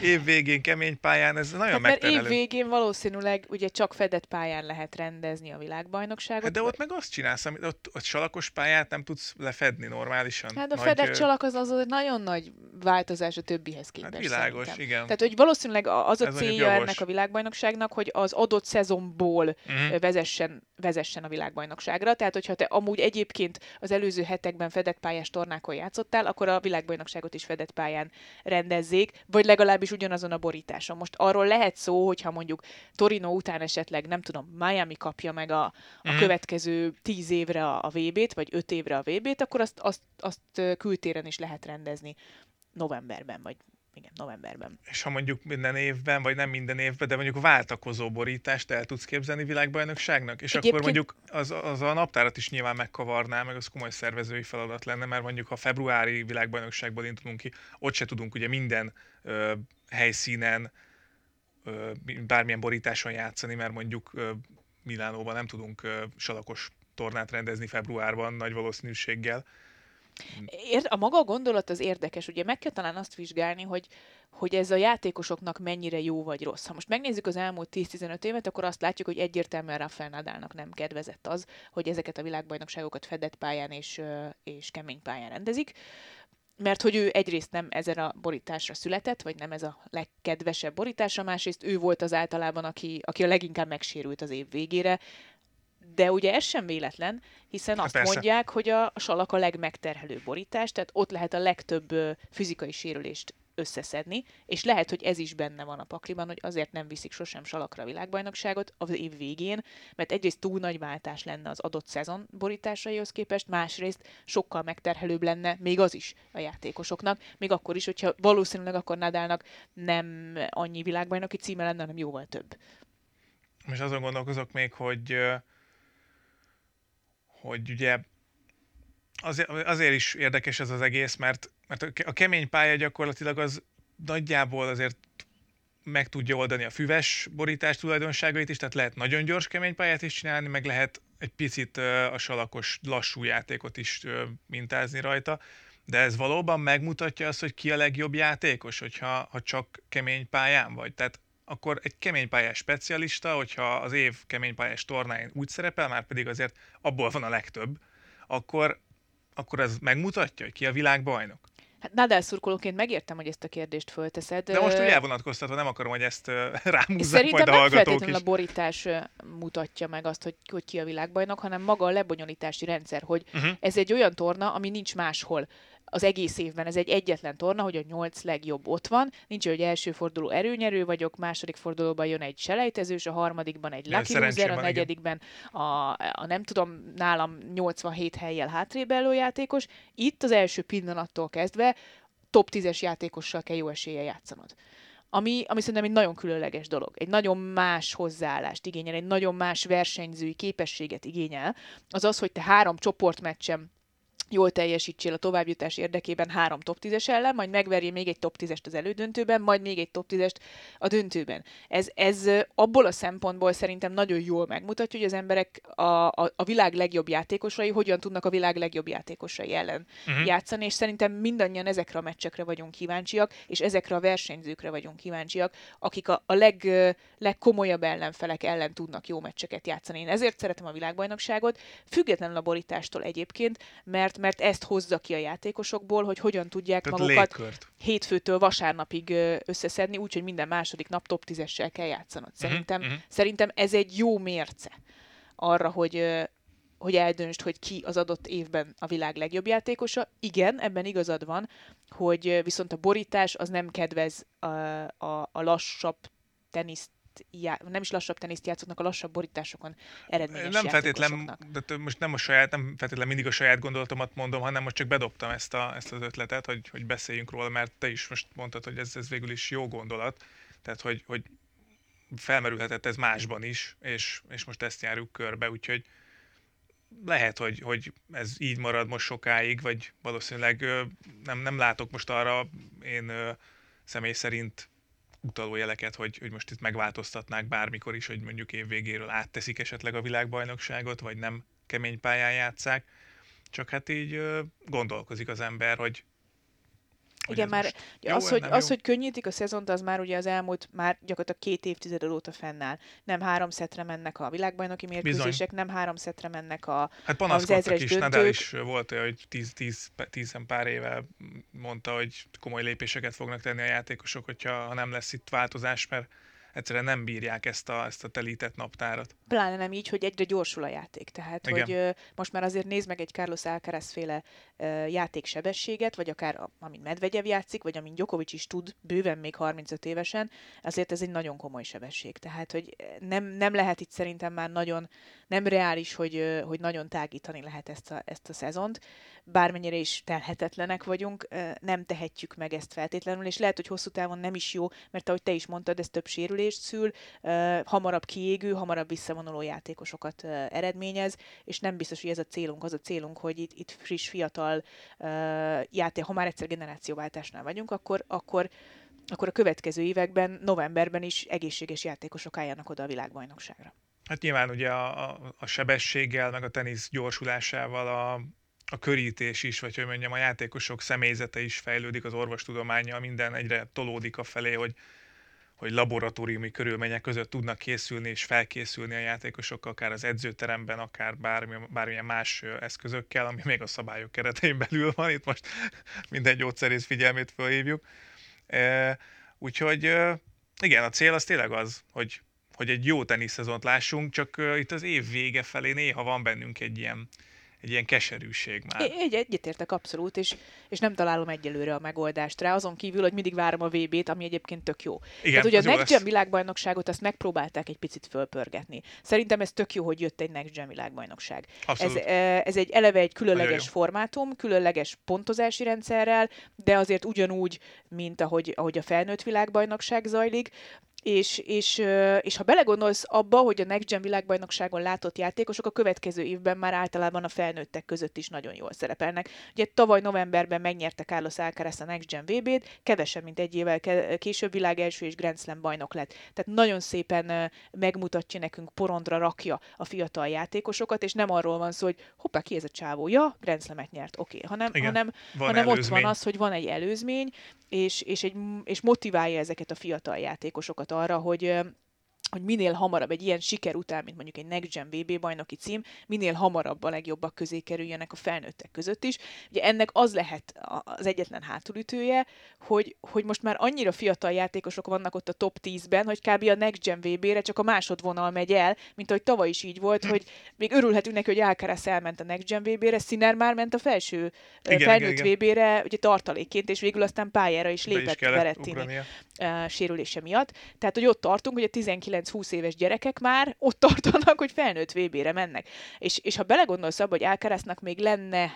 Év végén kemény pályán, ez nagyon Hát mert megterhelő. év végén valószínűleg ugye csak fedett pályán lehet rendezni a világbajnokságot. Hát de ott meg azt csinálsz, amit ott, ott salakos pályát nem tudsz lefedni normálisan. Hát a Nagy, fedett csalak az, az nagyon nagy változás a többihez képest Hát világos, szerintem. igen. Tehát, hogy valószínűleg az a Ez célja ennek a világbajnokságnak, hogy az adott szezonból ö, vezessen, vezessen a világbajnokságra. Tehát, hogyha te amúgy egyébként az előző hetekben fedett pályás tornákon játszottál, akkor a világbajnokságot is fedett pályán rendezzék, vagy legalábbis ugyanazon a borításon. Most arról lehet szó, hogyha mondjuk Torino után esetleg, nem tudom, Miami kapja meg a, a Mhm. következő tíz évre a, a VB-t, vagy öt évre a VB-t, akkor azt, azt, azt kültéren is lehet rendezni novemberben, vagy igen, novemberben. És ha mondjuk minden évben, vagy nem minden évben, de mondjuk váltakozó borítást el tudsz képzelni világbajnokságnak, és Egyébként- akkor mondjuk az, az a naptárat is nyilván megkavarná, meg az komoly szervezői feladat lenne, mert mondjuk ha februári világbajnokságból indulunk ki, ott se tudunk ugye minden ö, helyszínen, ö, bármilyen borításon játszani, mert mondjuk ö, Milánóban nem tudunk ö, salakos tornát rendezni februárban nagy valószínűséggel. Ér, a maga a gondolat az érdekes, ugye meg kell talán azt vizsgálni, hogy, hogy ez a játékosoknak mennyire jó vagy rossz. Ha most megnézzük az elmúlt 10-15 évet, akkor azt látjuk, hogy egyértelműen Rafael Nadalnak nem kedvezett az, hogy ezeket a világbajnokságokat fedett pályán és, és kemény pályán rendezik mert hogy ő egyrészt nem ezen a borításra született, vagy nem ez a legkedvesebb borítása, másrészt ő volt az általában, aki, aki a leginkább megsérült az év végére, de ugye ez sem véletlen, hiszen Hát azt persze. mondják, hogy a salak a legmegterhelőbb borítás, tehát ott lehet a legtöbb fizikai sérülést összeszedni, és lehet, hogy ez is benne van a pakliban, hogy azért nem viszik sosem salakra a világbajnokságot az év végén, mert egyrészt túl nagy váltás lenne az adott szezon borításaihoz képest, másrészt sokkal megterhelőbb lenne még az is a játékosoknak, még akkor is, hogyha valószínűleg akkor Nadalnak nem annyi világbajnoki címe lenne, hanem jóval több. Most azon gondolkozok még, hogy ö, hogy ugye azért, azért is érdekes ez az egész, mert, mert a ke- a kemény pálya gyakorlatilag az nagyjából azért meg tudja oldani a füves borítás tulajdonságait is, tehát lehet nagyon gyors kemény pályát is csinálni, meg lehet egy picit a salakos lassú játékot is mintázni rajta, de ez valóban megmutatja azt, hogy ki a legjobb játékos, hogyha ha csak kemény pályán vagy. Tehát akkor egy keménypályás specialista, hogyha az év keménypályás tornáin úgy szerepel, már pedig azért abból van a legtöbb, akkor, akkor ez megmutatja, hogy ki a világbajnok. Hát Nadal szurkolóként megértem, hogy ezt a kérdést fölteszed. De most úgy elvonatkoztatva nem akarom, hogy ezt rámúzzák majd a hallgatók is. a borítás mutatja meg azt, hogy, hogy ki a világbajnok, hanem maga a lebonyolítási rendszer, hogy Uh-huh. ez egy olyan torna, ami nincs máshol az egész évben. Ez egy egyetlen torna, hogy a nyolc legjobb ott van. Nincs, hogy első forduló erőnyerő vagyok, második fordulóban jön egy selejtezős, a harmadikban egy lucky loser, a negyedikben a, a, nem tudom, nálam 87 helyjel hátrébb játékos. Itt az első pillanattól kezdve top 10-es játékossal kell jó esélye játszanod. Ami, ami szerintem egy nagyon különleges dolog. Egy nagyon más hozzáállást igényel, egy nagyon más versenyzői képességet igényel. Az az, hogy te három csoportmeccsen jól teljesítsél a továbbjutás érdekében három top 10-es ellen, majd megverjél még egy top 10-est az elődöntőben, majd még egy top 10-est a döntőben. Ez, ez abból a szempontból szerintem nagyon jól megmutatja, hogy az emberek a, a, a világ legjobb játékosai hogyan tudnak a világ legjobb játékosai ellen Mhm. játszani, és szerintem mindannyian ezekre a meccsekre vagyunk kíváncsiak, és ezekre a versenyzőkre vagyunk kíváncsiak, akik a, a leg, legkomolyabb ellenfelek ellen tudnak jó meccseket játszani. Én ezért szeretem a világbajnokságot, függetlenül a borítástól egyébként, mert, mert ezt hozza ki a játékosokból, hogy hogyan tudják Tehát magukat légkört. hétfőtől vasárnapig összeszedni, úgyhogy minden második nap top 10-essel kell játszanod. Szerintem, mhm. szerintem ez egy jó mérce arra, hogy hogy eldöntsd, hogy ki az adott évben a világ legjobb játékosa. Igen, ebben igazad van, hogy viszont a borítás az nem kedvez a, a, a lassabb teniszt, já, nem is lassabb teniszt játszóknak, a lassabb borításokon eredményes Nem feltétlen, de most nem a saját, nem feltétlen mindig a saját gondolatomat mondom, hanem most csak bedobtam ezt, a, ezt az ötletet, hogy, hogy beszéljünk róla, mert te is most mondtad, hogy ez, ez végül is jó gondolat, tehát hogy, hogy felmerülhetett ez másban is, és, és most ezt járjuk körbe, úgyhogy lehet, hogy, hogy ez így marad most sokáig, vagy valószínűleg nem, nem látok most arra én személy szerint utaló jeleket, hogy, hogy most itt megváltoztatnák bármikor is, hogy mondjuk év végéről átteszik esetleg a világbajnokságot, vagy nem kemény pályán játszák. Csak hát így gondolkozik az ember, hogy Igen, már ugye az, hogy, az, jó? hogy könnyítik a szezont, az már ugye az elmúlt, már gyakorlatilag két évtized óta fennáll. Nem három szetre mennek a világbajnoki mérkőzések, nem három szetre mennek a... Hát panaszkodtak is. Nadal is volt olyan, hogy 10, 10, 10 pár éve mondta, hogy komoly lépéseket fognak tenni a játékosok, hogyha ha nem lesz itt változás, mert egyszerűen nem bírják ezt a, ezt a telített naptárat. Pláne nem így, hogy egyre gyorsul a játék. Tehát, Igen. hogy ö, most már azért nézd meg egy Carlos Alcaraz féle játéksebességet, vagy akár a- amint Medvegyev játszik, vagy amint Djokovic is tud, bőven még 35 évesen, azért ez egy nagyon komoly sebesség. Tehát, hogy nem, nem lehet itt szerintem már nagyon, nem reális, hogy, hogy nagyon tágítani lehet ezt a, ezt a szezont. Bármennyire is telhetetlenek vagyunk, nem tehetjük meg ezt feltétlenül, és lehet, hogy hosszú távon nem is jó, mert ahogy te is mondtad, ez több sérülést szül, hamarabb kiégő, hamarabb visszavonuló játékosokat eredményez, és nem biztos, hogy ez a célunk. Az a célunk, hogy itt, itt friss, fiatal ö, játék, ha már egyszer generációváltásnál vagyunk, akkor, akkor akkor a következő években, novemberben is egészséges játékosok álljanak oda a világbajnokságra. Hát nyilván ugye a, a, a sebességgel, meg a tenisz gyorsulásával a, a körítés is, vagy hogy mondjam, a játékosok személyzete is fejlődik, az orvostudományjal minden egyre tolódik a felé, hogy, hogy laboratóriumi körülmények között tudnak készülni és felkészülni a játékosok, akár az edzőteremben, akár bármi, bármilyen más eszközökkel, ami még a szabályok keretein belül van. Itt most minden gyógyszerész figyelmét fölhívjuk. E, úgyhogy igen, a cél az tényleg az, hogy, hogy egy jó teniszszezont lássunk, csak itt az év vége felé néha van bennünk egy ilyen, egy ilyen keserűség már. Egy, egyetértek abszolút, és, és nem találom egyelőre a megoldást rá, azon kívül, hogy mindig várom a VB-t, ami egyébként tök jó. Igen, Tehát ugye a Next. Gen világbajnokságot azt megpróbálták egy picit fölpörgetni. Szerintem ez tök jó, hogy jött egy Next Gen világbajnokság. Ez, Abszolút. eh, ez egy eleve egy különleges formátum, különleges pontozási rendszerrel, de azért ugyanúgy, mint ahogy, ahogy a felnőtt világbajnokság zajlik. És, és, és ha belegondolsz abba, hogy a Next Gen világbajnokságon látott játékosok a következő évben már általában a felnőttek között is nagyon jól szerepelnek. Ugye tavaly novemberben megnyerte Carlos Alcaraz a Next Gen VB-t, kevesebb, mint egy évvel később világ első és Grand Slam bajnok lett. Tehát nagyon szépen megmutatja nekünk, porondra rakja a fiatal játékosokat, és nem arról van szó, hogy hoppá, ki ez a csávó? Ja, Grand Slam-et nyert, oké. Okay. Hanem, Igen, hanem, hanem ott van az, hogy van egy előzmény, és, és, egy, és motiválja ezeket a fiatal játékosokat arra, hogy hogy minél hamarabb egy ilyen siker után, mint mondjuk egy Next Gen VB bajnoki cím, minél hamarabb a legjobbak közé kerüljenek a felnőttek között is. Ugye ennek az lehet az egyetlen hátulütője, hogy, hogy most már annyira fiatal játékosok vannak ott a top 10-ben, hogy kb. a Next Gen VB-re csak a másodvonal megy el, mint ahogy tavaly is így volt, hogy még örülhetünk neki, hogy Alcaraz elment a Next Gen VB-re, Sinner már ment a felső Igen, igen, igen, felnőtt igen. VB-re, ugye tartalékként, és végül aztán pályára is lépett Berettini sérülése miatt. Tehát, hogy ott tartunk, hogy a 19-20 éves gyerekek már ott tartanak, hogy felnőtt VB-re mennek. És, és ha belegondolsz abba, hogy Alcaraznak még lenne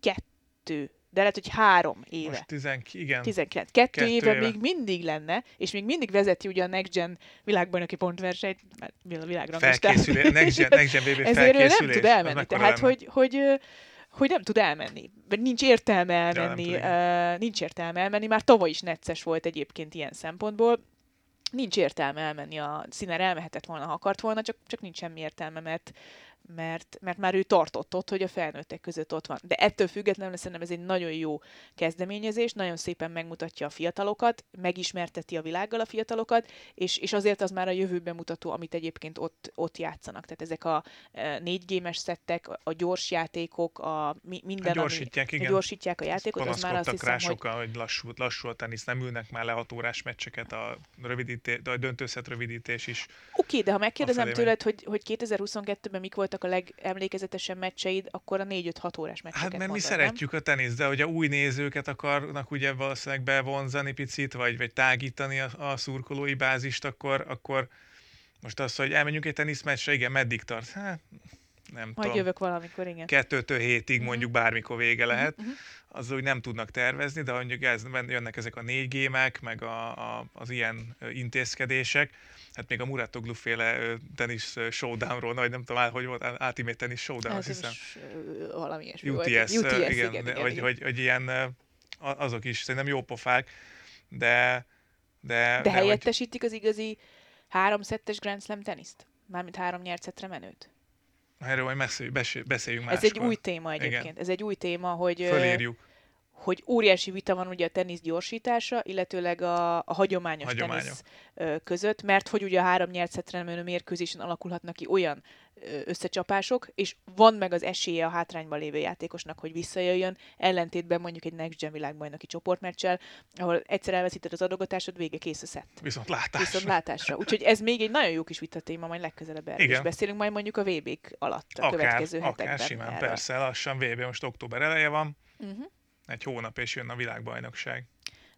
kettő, de lehet, hogy három éve. Most 10, igen. 19. Kettő, Kettő éve, éve. még mindig lenne, és még mindig vezeti ugye a Next Gen világbajnoki pontversenyt, mert a világranglistán. Felkészülés, Next Gen, Next Gen BB Ezért ő nem felkészülés. tud elmenni. Tehát, hogy, hogy, hogy nem tud elmenni. Vagy nincs értelme elmenni. tud, uh, nincs értelme elmenni. Már tavaly is necces volt egyébként ilyen szempontból. Nincs értelme elmenni. A színer elmehetett volna, ha akart volna, csak, csak nincs semmi értelme, mert, mert, mert már ő tartott ott, hogy a felnőttek között ott van. De ettől függetlenül szerintem ez egy nagyon jó kezdeményezés, nagyon szépen megmutatja a fiatalokat, megismerteti a világgal a fiatalokat, és, és azért az már a jövőben mutató, amit egyébként ott, ott játszanak. Tehát ezek a e, négy gémes szettek, a gyors játékok, a mi, minden, Hát gyorsítják, ami igen. gyorsítják a játékot, az már azt hiszem, rá hogy sokan, hogy lassú, lassú a tenisz, nem ülnek már le hat órás meccseket, a, rövidíté, a döntőszet rövidítés is. Oké, de ha megkérdezem tőled, hogy, hogy 2022-ben mik voltak a legemlékezetesebb meccseid, akkor a 4-5-6 órás meccseket Hát mert mi mondod, szeretjük a teniszt, de ugye új nézőket akarnak ugye valószínűleg bevonzani picit, vagy, vagy tágítani a, a szurkolói bázist, akkor, akkor most az, hogy elmenjünk egy teniszmeccsre, igen, meddig tart? Hát, nem Majd tudom. jövök valamikor, igen. kettőtől hétig Mhm. mondjuk bármikor vége lehet, mhm. az úgy nem tudnak tervezni, de mondjuk ez, jönnek ezek a négy gémek, meg a, a, az ilyen intézkedések, hát még a Muratoglu féle ö, showdownról, vagy nem tudom, á- hogy volt, Ultimate Tennis Showdown, azt Ez hiszem. valami ilyesmi UTS, volt. UTS igen, igen, de igen, hogy, igen. Hogy, hogy ilyen, azok is szerintem jó pofák, de de, De hogy- helyettesítik az igazi háromszettes Grand Slam teniszt? Mármint három nyert szettre menőt? Erről majd beszéljünk, beszéljünk Ez máskor. egy új téma egyébként. Ez egy új téma, hogy, Fölírjuk. Hogy óriási vita van ugye a tenisz gyorsítása, illetőleg a, a hagyományos, Hagyományok. tenisz között, mert hogy ugye a három nyert szettre menő mérkőzésen alakulhatnak ki olyan összecsapások, és van meg az esélye a hátrányban lévő játékosnak, hogy visszajöjjön, ellentétben mondjuk egy Next Gen világbajnoki csoportmeccsel, ahol egyszer elveszíted az adogatásod, vége kész a szett. Viszont látás. Viszont látásra. Úgyhogy ez még egy nagyon jó kis vitatéma, majd legközelebb erről is beszélünk, majd mondjuk a VB-k alatt a akár, következő akár hetekben. simán, erről. persze, lassan VB, most október eleje van, Uh-huh. Egy hónap és jön a világbajnokság.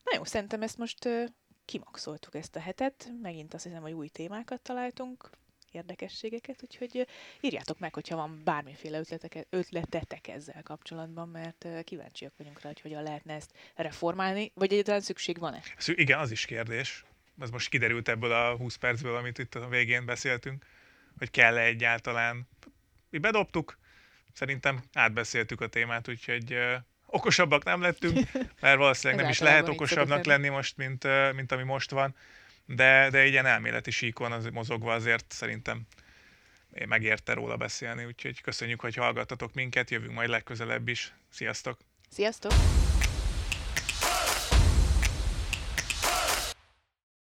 Na jó, szerintem ezt most ö, kimaxoltuk ezt a hetet, megint azt hiszem, hogy új témákat találtunk, érdekességeket, úgyhogy írjátok meg, hogyha van bármiféle ötletek, ötletetek ezzel kapcsolatban, mert kíváncsiak vagyunk rá, hogy hogyan lehetne ezt reformálni, vagy egyáltalán szükség van-e? Igen, az is kérdés. Ez most kiderült ebből a 20 percből, amit itt a végén beszéltünk, hogy kell-e egyáltalán. Mi bedobtuk, szerintem átbeszéltük a témát, úgyhogy okosabbak nem lettünk, mert valószínűleg nem is lehet okosabbnak lenni. most, mint, mint ami most van, de, de egy ilyen elméleti síkon az, mozogva azért szerintem megérte róla beszélni, úgyhogy köszönjük, hogy hallgattatok minket, jövünk majd legközelebb is. Sziasztok! Sziasztok!